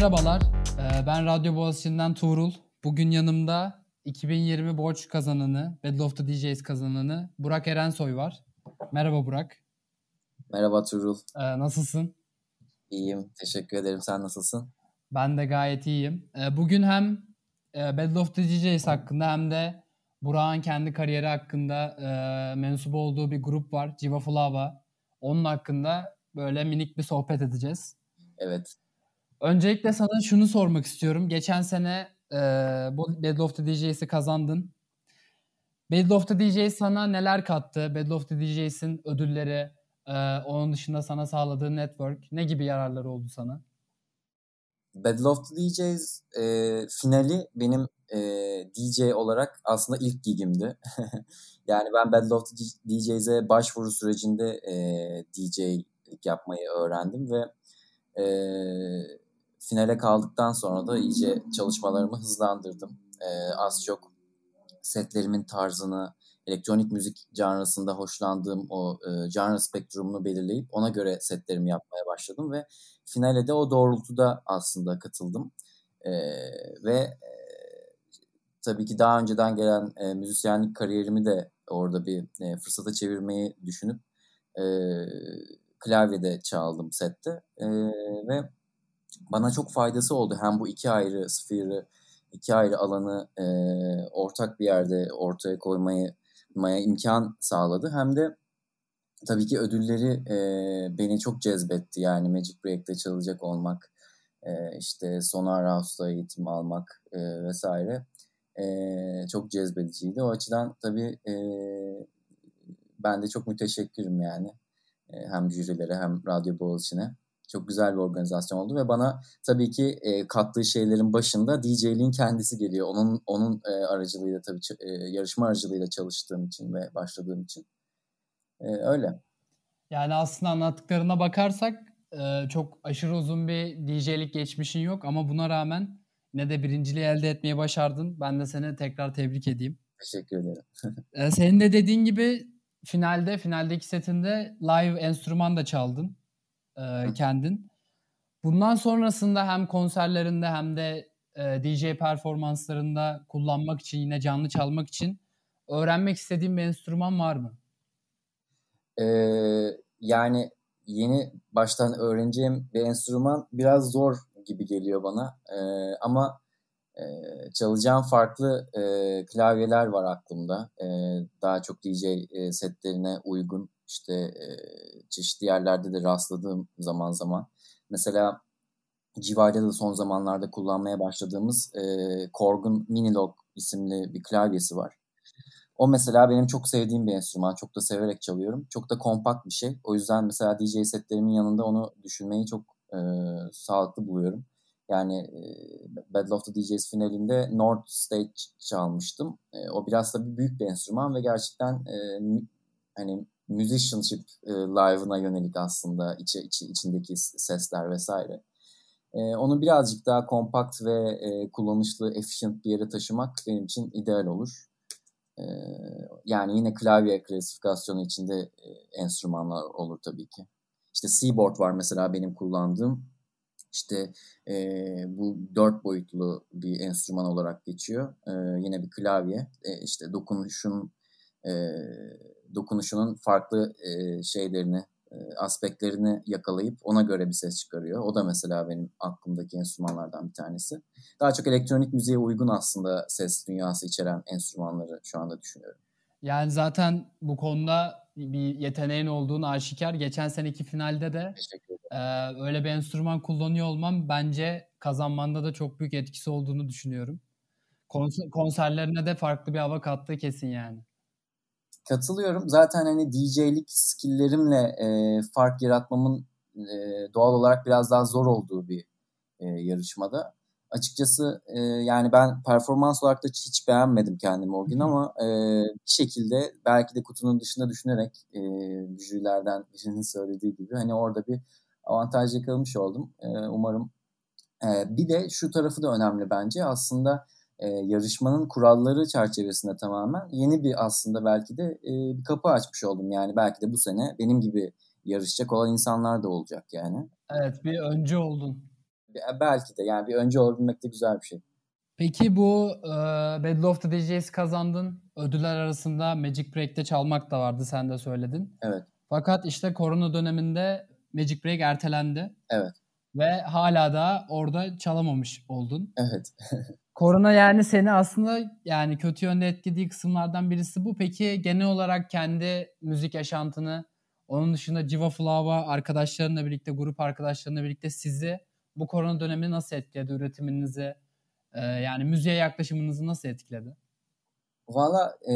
Merhabalar. Ee, ben Radyo Boğaziçi'nden Tuğrul. Bugün yanımda 2020 borç kazananı, Battle of the DJs kazananı Burak Erensoy var. Merhaba Burak. Merhaba Tuğrul. Ee, nasılsın? İyiyim. Teşekkür ederim. Sen nasılsın? Ben de gayet iyiyim. Ee, bugün hem e, Battle of the DJs hakkında hem de Burak'ın kendi kariyeri hakkında e, mensup olduğu bir grup var. Civa Flava. Onun hakkında böyle minik bir sohbet edeceğiz. Evet. Öncelikle sana şunu sormak istiyorum. Geçen sene e, Battle of the DJs'i kazandın. Battle of the DJs sana neler kattı? Battle of the DJs'in ödülleri, e, onun dışında sana sağladığı network ne gibi yararları oldu sana? Battle of the DJs e, finali benim e, DJ olarak aslında ilk gigimdi. yani ben Battle of the DJs'e başvuru sürecinde e, DJ'lik yapmayı öğrendim ve e, finale kaldıktan sonra da iyice çalışmalarımı hızlandırdım. E, az çok setlerimin tarzını, elektronik müzik janrasında hoşlandığım o e, spektrumunu belirleyip ona göre setlerimi yapmaya başladım ve finale de o doğrultuda aslında katıldım. E, ve e, tabii ki daha önceden gelen e, müzisyenlik kariyerimi de orada bir e, fırsata çevirmeyi düşünüp e, klavyede çaldım sette e, ve bana çok faydası oldu. Hem bu iki ayrı sferi, iki ayrı alanı e, ortak bir yerde ortaya koymayı maya imkan sağladı. Hem de tabii ki ödülleri e, beni çok cezbetti. Yani Magic Break'te çalacak olmak, e, işte Sonar House'da eğitim almak e, vesaire e, çok cezbediciydi. O açıdan tabii e, ben de çok müteşekkirim yani. E, hem jürilere hem Radyo Boğaziçi'ne. Çok güzel bir organizasyon oldu ve bana tabii ki e, kattığı şeylerin başında DJ'liğin kendisi geliyor. Onun onun e, aracılığıyla tabii e, yarışma aracılığıyla çalıştığım için ve başladığım için. E, öyle. Yani aslında anlattıklarına bakarsak e, çok aşırı uzun bir DJ'lik geçmişin yok ama buna rağmen ne de birinciliği elde etmeyi başardın. Ben de seni tekrar tebrik edeyim. Teşekkür ederim. e, senin de dediğin gibi finalde, finaldeki setinde live enstrüman da çaldın e, kendin. Bundan sonrasında hem konserlerinde hem de e, DJ performanslarında kullanmak için yine canlı çalmak için öğrenmek istediğin bir enstrüman var mı? Ee, yani yeni baştan öğreneceğim bir enstrüman biraz zor gibi geliyor bana. Ee, ama e, çalacağım farklı e, klavyeler var aklımda. E, daha çok DJ e, setlerine uygun işte e, çeşitli yerlerde de rastladığım zaman zaman. Mesela Civa'da da son zamanlarda kullanmaya başladığımız e, Korg'un Minilog isimli bir klavyesi var. O mesela benim çok sevdiğim bir enstrüman. Çok da severek çalıyorum. Çok da kompakt bir şey. O yüzden mesela DJ setlerimin yanında onu düşünmeyi çok e, sağlıklı buluyorum. Yani e, Battle of the DJs finalinde North Stage çalmıştım. E, o biraz da büyük bir enstrüman ve gerçekten e, hani musicianship e, live'ına yönelik aslında içi, içi, içindeki sesler vesaire. E, onu birazcık daha kompakt ve e, kullanışlı, efficient bir yere taşımak benim için ideal olur. E, yani yine klavye klasifikasyonu içinde e, enstrümanlar olur tabii ki. İşte Seaboard var mesela benim kullandığım. İşte e, bu dört boyutlu bir enstrüman olarak geçiyor. E, yine bir klavye. E, işte dokunuşun e, dokunuşunun farklı e, şeylerini, e, aspektlerini yakalayıp ona göre bir ses çıkarıyor. O da mesela benim aklımdaki enstrümanlardan bir tanesi. Daha çok elektronik müziğe uygun aslında ses dünyası içeren enstrümanları şu anda düşünüyorum. Yani zaten bu konuda bir yeteneğin olduğunu aşikar. Geçen seneki finalde de e, öyle bir enstrüman kullanıyor olmam bence kazanmanda da çok büyük etkisi olduğunu düşünüyorum. Konser, konserlerine de farklı bir hava kattığı kesin yani. Katılıyorum. Zaten hani DJ'lik skilllerimle e, fark yaratmamın e, doğal olarak biraz daha zor olduğu bir e, yarışmada. Açıkçası e, yani ben performans olarak da hiç beğenmedim kendimi o gün ama e, bir şekilde belki de kutunun dışında düşünerek e, jürilerden birinin söylediği gibi hani orada bir avantaj yakalamış oldum. E, umarım. E, bir de şu tarafı da önemli bence. Aslında e, yarışmanın kuralları çerçevesinde tamamen yeni bir aslında belki de e, bir kapı açmış oldum. Yani belki de bu sene benim gibi yarışacak olan insanlar da olacak yani. Evet bir önce oldun. Belki de yani bir önce olabilmek de güzel bir şey. Peki bu e, Battle of the DJs kazandın. Ödüller arasında Magic Break'te çalmak da vardı sen de söyledin. Evet. Fakat işte korona döneminde Magic Break ertelendi. Evet. Ve hala da orada çalamamış oldun. Evet. korona yani seni aslında yani kötü yönde etkilediği kısımlardan birisi bu. Peki genel olarak kendi müzik yaşantını onun dışında Civa Flava arkadaşlarınla birlikte, grup arkadaşlarınla birlikte sizi bu korona dönemi nasıl etkiledi? Üretiminizi, e, yani müziğe yaklaşımınızı nasıl etkiledi? Valla e,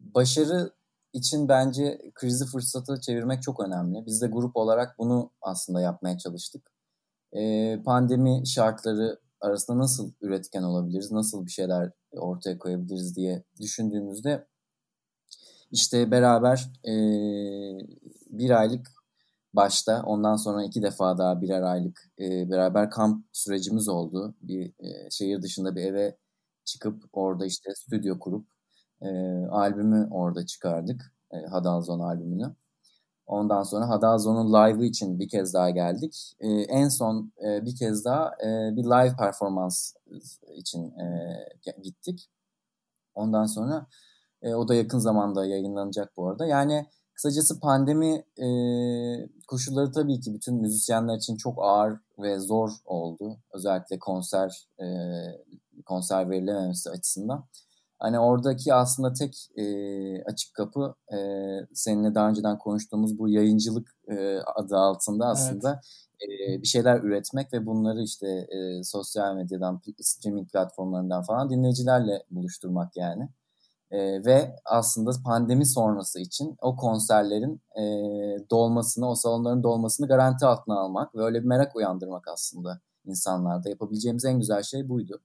başarı için bence krizi fırsatı çevirmek çok önemli. Biz de grup olarak bunu aslında yapmaya çalıştık. E, pandemi şartları arasında nasıl üretken olabiliriz, nasıl bir şeyler ortaya koyabiliriz diye düşündüğümüzde işte beraber e, bir aylık başta ondan sonra iki defa daha birer aylık e, beraber kamp sürecimiz oldu. Bir e, şehir dışında bir eve çıkıp orada işte stüdyo kurup e, albümü orada çıkardık. E, Hadalzon albümünü. Ondan sonra Hadalzon'un live'ı için bir kez daha geldik. E, en son e, bir kez daha e, bir live performans için e, gittik. Ondan sonra e, o da yakın zamanda yayınlanacak bu arada. Yani kısacası pandemi e, koşulları tabii ki bütün müzisyenler için çok ağır ve zor oldu. Özellikle konser e, konser verilememesi açısından. Hani oradaki aslında tek e, açık kapı e, seninle daha önceden konuştuğumuz bu yayıncılık e, adı altında aslında evet. e, bir şeyler üretmek ve bunları işte e, sosyal medyadan, streaming platformlarından falan dinleyicilerle buluşturmak yani. E, ve aslında pandemi sonrası için o konserlerin e, dolmasını, o salonların dolmasını garanti altına almak ve öyle bir merak uyandırmak aslında insanlarda. Yapabileceğimiz en güzel şey buydu.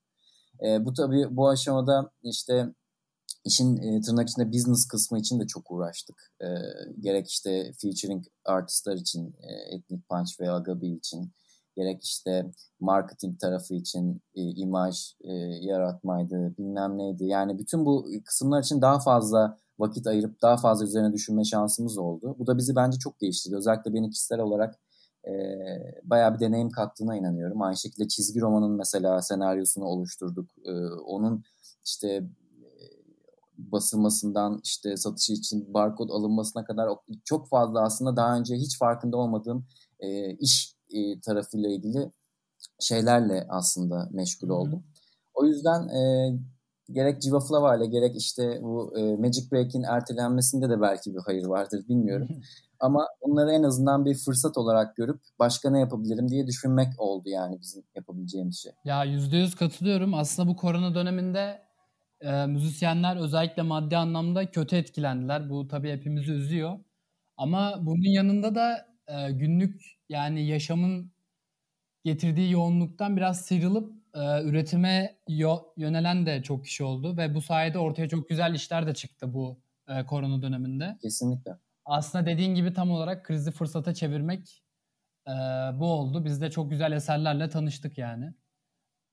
E, bu tabii bu aşamada işte işin e, tırnak içinde business kısmı için de çok uğraştık. E, gerek işte featuring artistler için, e, Ethnic Punch ve Agabi için, gerek işte marketing tarafı için e, imaj e, yaratmaydı, bilmem neydi. Yani bütün bu kısımlar için daha fazla vakit ayırıp daha fazla üzerine düşünme şansımız oldu. Bu da bizi bence çok değiştirdi. Özellikle beni kişisel olarak e, bayağı bir deneyim kattığına inanıyorum. Aynı şekilde çizgi romanın mesela senaryosunu oluşturduk. E, onun işte e, basılmasından işte satışı için barkod alınmasına kadar çok fazla aslında daha önce hiç farkında olmadığım e, iş e, tarafıyla ilgili şeylerle aslında meşgul oldum. O yüzden e, gerek Civa Flava ile gerek işte bu e, Magic Break'in ertelenmesinde de belki bir hayır vardır bilmiyorum. Ama bunları en azından bir fırsat olarak görüp başka ne yapabilirim diye düşünmek oldu yani bizim yapabileceğimiz şey. Ya yüzde yüz katılıyorum. Aslında bu korona döneminde e, müzisyenler özellikle maddi anlamda kötü etkilendiler. Bu tabii hepimizi üzüyor. Ama bunun yanında da e, günlük yani yaşamın getirdiği yoğunluktan biraz sıyrılıp e, üretime yo- yönelen de çok kişi oldu ve bu sayede ortaya çok güzel işler de çıktı bu e, korona döneminde. Kesinlikle. Aslında dediğin gibi tam olarak krizi fırsata çevirmek e, bu oldu. Biz de çok güzel eserlerle tanıştık yani.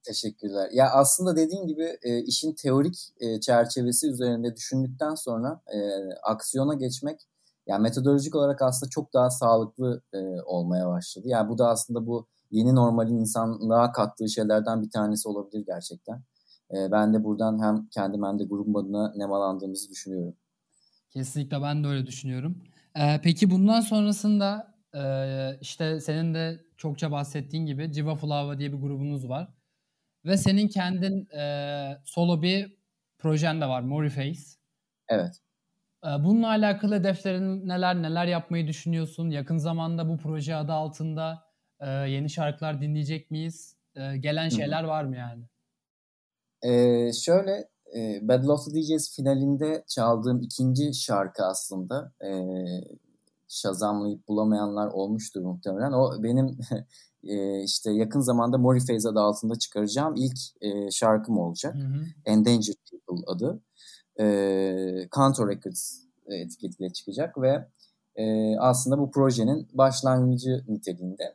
Teşekkürler. Ya aslında dediğin gibi e, işin teorik e, çerçevesi üzerinde düşündükten sonra e, aksiyona geçmek yani metodolojik olarak aslında çok daha sağlıklı e, olmaya başladı. Yani bu da aslında bu yeni normalin insanlığa kattığı şeylerden bir tanesi olabilir gerçekten. E, ben de buradan hem kendim hem de grubum adına nemalandığımızı düşünüyorum. Kesinlikle ben de öyle düşünüyorum. Ee, peki bundan sonrasında e, işte senin de çokça bahsettiğin gibi Civa Flava diye bir grubunuz var. Ve senin kendin e, solo bir projen de var Moriface. Evet. Ee, bununla alakalı hedeflerin neler, neler yapmayı düşünüyorsun? Yakın zamanda bu proje adı altında e, yeni şarkılar dinleyecek miyiz? E, gelen şeyler var mı yani? Ee, şöyle, e, Battle of the DJs finalinde çaldığım ikinci şarkı aslında. E, şazamlayıp bulamayanlar olmuştur muhtemelen. O benim e, işte yakın zamanda Moriface adı altında çıkaracağım ilk e, şarkım olacak. Hı hı. Endangered People adı e, Canto Records etiketiyle çıkacak ve e, aslında bu projenin başlangıcı niteliğinde.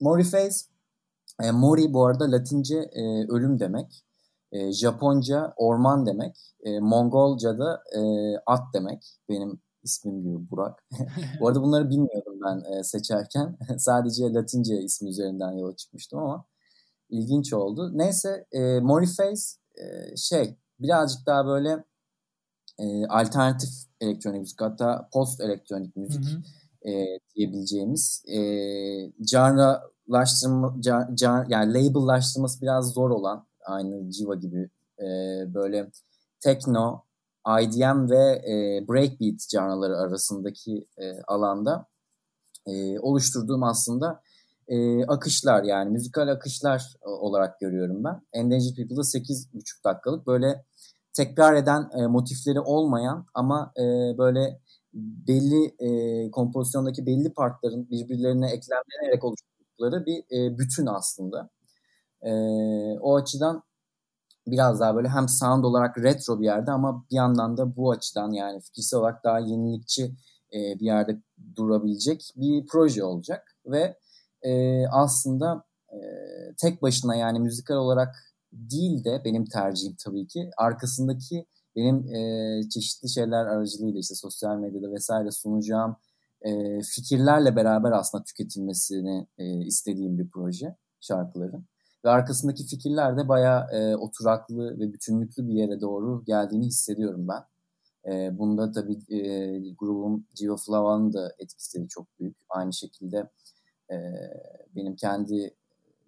Moriface, e, Mori bu arada Latince e, ölüm demek. E, Japonca orman demek. E, Mongolca da e, at demek. Benim ismim gibi Burak. Bu arada bunları bilmiyordum ben e, seçerken. Sadece Latince ismi üzerinden yola çıkmıştım ama ilginç oldu. Neyse e, Moriface e, şey birazcık daha böyle e, alternatif elektronik müzik hatta post elektronik müzik hı hı. E, diyebileceğimiz e, canralaştırma can, can, yani labellaştırması biraz zor olan aynı Civa gibi e, böyle techno, IDM ve e, breakbeat canlıları arasındaki e, alanda e, oluşturduğum aslında e, akışlar yani müzikal akışlar olarak görüyorum ben. Endangered People'da 8,5 dakikalık böyle tekrar eden e, motifleri olmayan ama e, böyle belli e, kompozisyondaki belli partların birbirlerine eklemlenerek oluşturdukları bir e, bütün aslında. E, o açıdan biraz daha böyle hem sound olarak retro bir yerde ama bir yandan da bu açıdan yani fikirsel olarak daha yenilikçi e, bir yerde durabilecek bir proje olacak ve e, aslında e, tek başına yani müzikal olarak değil de benim tercihim tabii ki arkasındaki benim e, çeşitli şeyler aracılığıyla işte sosyal medyada vesaire sunacağım e, fikirlerle beraber aslında tüketilmesini e, istediğim bir proje şarkıların. Ve arkasındaki fikirler de bayağı e, oturaklı ve bütünlüklü bir yere doğru geldiğini hissediyorum ben. E, bunda tabii e, grubum Gio Flavan'ın da etkisi çok büyük. Aynı şekilde e, benim kendi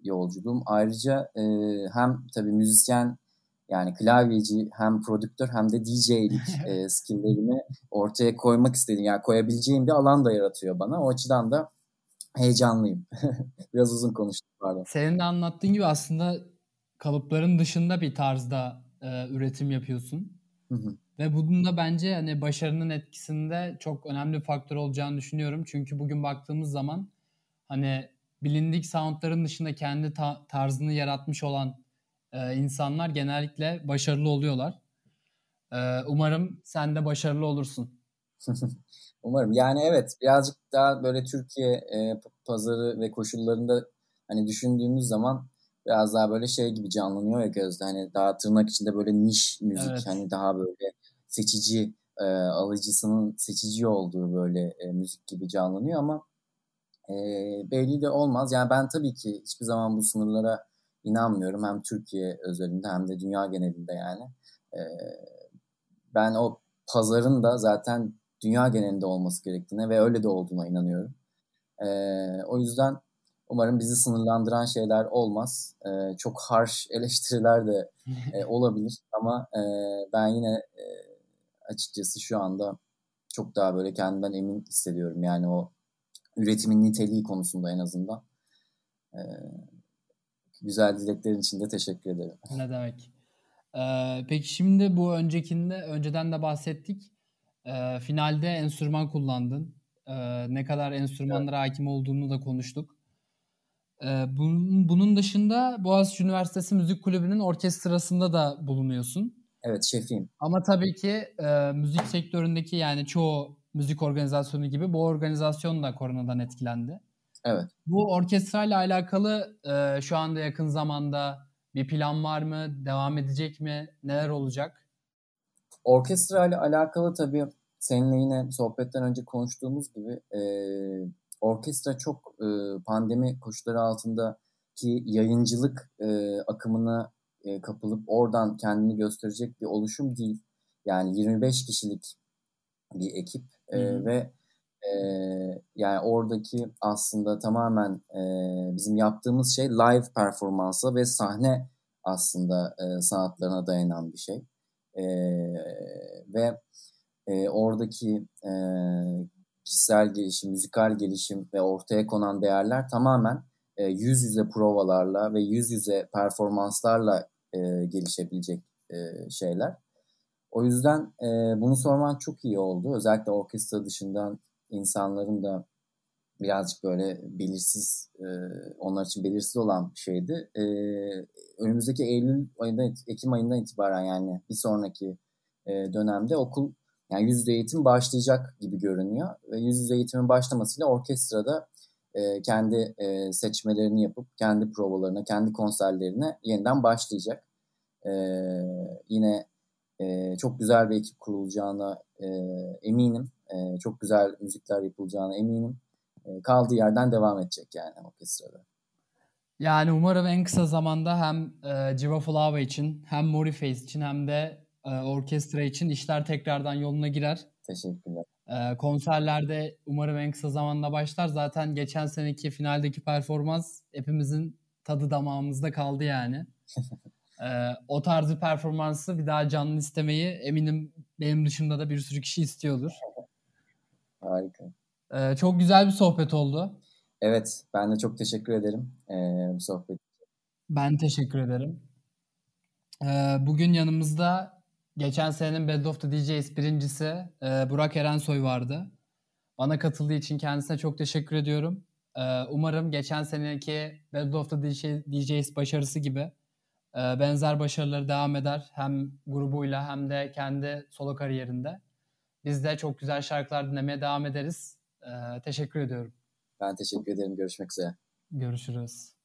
yolculuğum. Ayrıca e, hem tabii müzisyen yani klavyeci hem prodüktör hem de DJ'lik e, skilllerimi ortaya koymak istedim. Yani koyabileceğim bir alan da yaratıyor bana. O açıdan da heyecanlıyım. Biraz uzun konuştum pardon. Senin de anlattığın gibi aslında kalıpların dışında bir tarzda e, üretim yapıyorsun. Hı hı. Ve bunun da bence hani başarının etkisinde çok önemli bir faktör olacağını düşünüyorum. Çünkü bugün baktığımız zaman hani bilindik soundların dışında kendi ta- tarzını yaratmış olan e, insanlar genellikle başarılı oluyorlar. E, umarım sen de başarılı olursun. umarım. Yani evet birazcık daha böyle Türkiye e, pazarı ve koşullarında hani düşündüğümüz zaman biraz daha böyle şey gibi canlanıyor ya gözde. Hani daha tırnak içinde böyle niş müzik evet. hani daha böyle seçici e, alıcısının seçici olduğu böyle e, müzik gibi canlanıyor ama e, belli de olmaz. Yani ben tabii ki hiçbir zaman bu sınırlara inanmıyorum. Hem Türkiye özelinde hem de dünya genelinde yani. E, ben o pazarın da zaten dünya genelinde olması gerektiğine ve öyle de olduğuna inanıyorum. E, o yüzden umarım bizi sınırlandıran şeyler olmaz. E, çok harsh eleştiriler de e, olabilir ama e, ben yine e, açıkçası şu anda çok daha böyle kendimden emin hissediyorum. Yani o üretimin niteliği konusunda en azından. Ee, güzel dileklerin için de teşekkür ederim. Ne demek. Ee, peki şimdi bu öncekinde önceden de bahsettik. Ee, finalde enstrüman kullandın. Ee, ne kadar enstrümanlara evet. hakim olduğunu da konuştuk. Ee, bunun, bunun dışında Boğaziçi Üniversitesi Müzik Kulübü'nün orkestrasında da bulunuyorsun. Evet şefiyim. Ama tabii ki e, müzik sektöründeki yani çoğu müzik organizasyonu gibi bu organizasyon da koronadan etkilendi. Evet. Bu orkestra ile alakalı e, şu anda yakın zamanda bir plan var mı? Devam edecek mi? Neler olacak? Orkestra ile alakalı tabii seninle yine sohbetten önce konuştuğumuz gibi e, orkestra çok e, pandemi koşulları altında ki yayıncılık e, akımına e, kapılıp oradan kendini gösterecek bir oluşum değil. Yani 25 kişilik bir ekip e, ve e, yani oradaki aslında tamamen e, bizim yaptığımız şey live performansa ve sahne aslında e, sanatlarına dayanan bir şey. E, ve e, oradaki e, kişisel gelişim, müzikal gelişim ve ortaya konan değerler tamamen e, yüz yüze provalarla ve yüz yüze performanslarla e, gelişebilecek e, şeyler. O yüzden e, bunu sorman çok iyi oldu. Özellikle orkestra dışından insanların da birazcık böyle belirsiz, e, onlar için belirsiz olan bir şeydi. E, önümüzdeki Eylül ayında, Ekim ayından itibaren yani bir sonraki e, dönemde okul yani yüz yüze eğitim başlayacak gibi görünüyor. Ve yüz yüze eğitimin başlamasıyla orkestrada e, kendi e, seçmelerini yapıp kendi provalarına, kendi konserlerine yeniden başlayacak. E, yine e, çok güzel bir ekip kurulacağına e, eminim. E, çok güzel müzikler yapılacağına eminim. E, kaldığı yerden devam edecek yani orkestrada. Yani umarım en kısa zamanda hem e, Giraffe için hem Moriface için hem de e, orkestra için işler tekrardan yoluna girer. Teşekkürler. E, konserlerde umarım en kısa zamanda başlar. Zaten geçen seneki finaldeki performans hepimizin tadı damağımızda kaldı yani. e, o tarz bir performansı bir daha canlı istemeyi eminim benim dışımda da bir sürü kişi istiyordur. Harika. E, çok güzel bir sohbet oldu. Evet, ben de çok teşekkür ederim e, bu sohbet Ben teşekkür ederim. E, bugün yanımızda geçen senenin Bed of the DJs birincisi e, Burak Erensoy vardı. Bana katıldığı için kendisine çok teşekkür ediyorum. E, umarım geçen seneki Bed of the DJs başarısı gibi e, benzer başarıları devam eder. Hem grubuyla hem de kendi solo kariyerinde. Biz de çok güzel şarkılar dinlemeye devam ederiz. E, teşekkür ediyorum. Ben teşekkür ederim. Görüşmek üzere. Görüşürüz.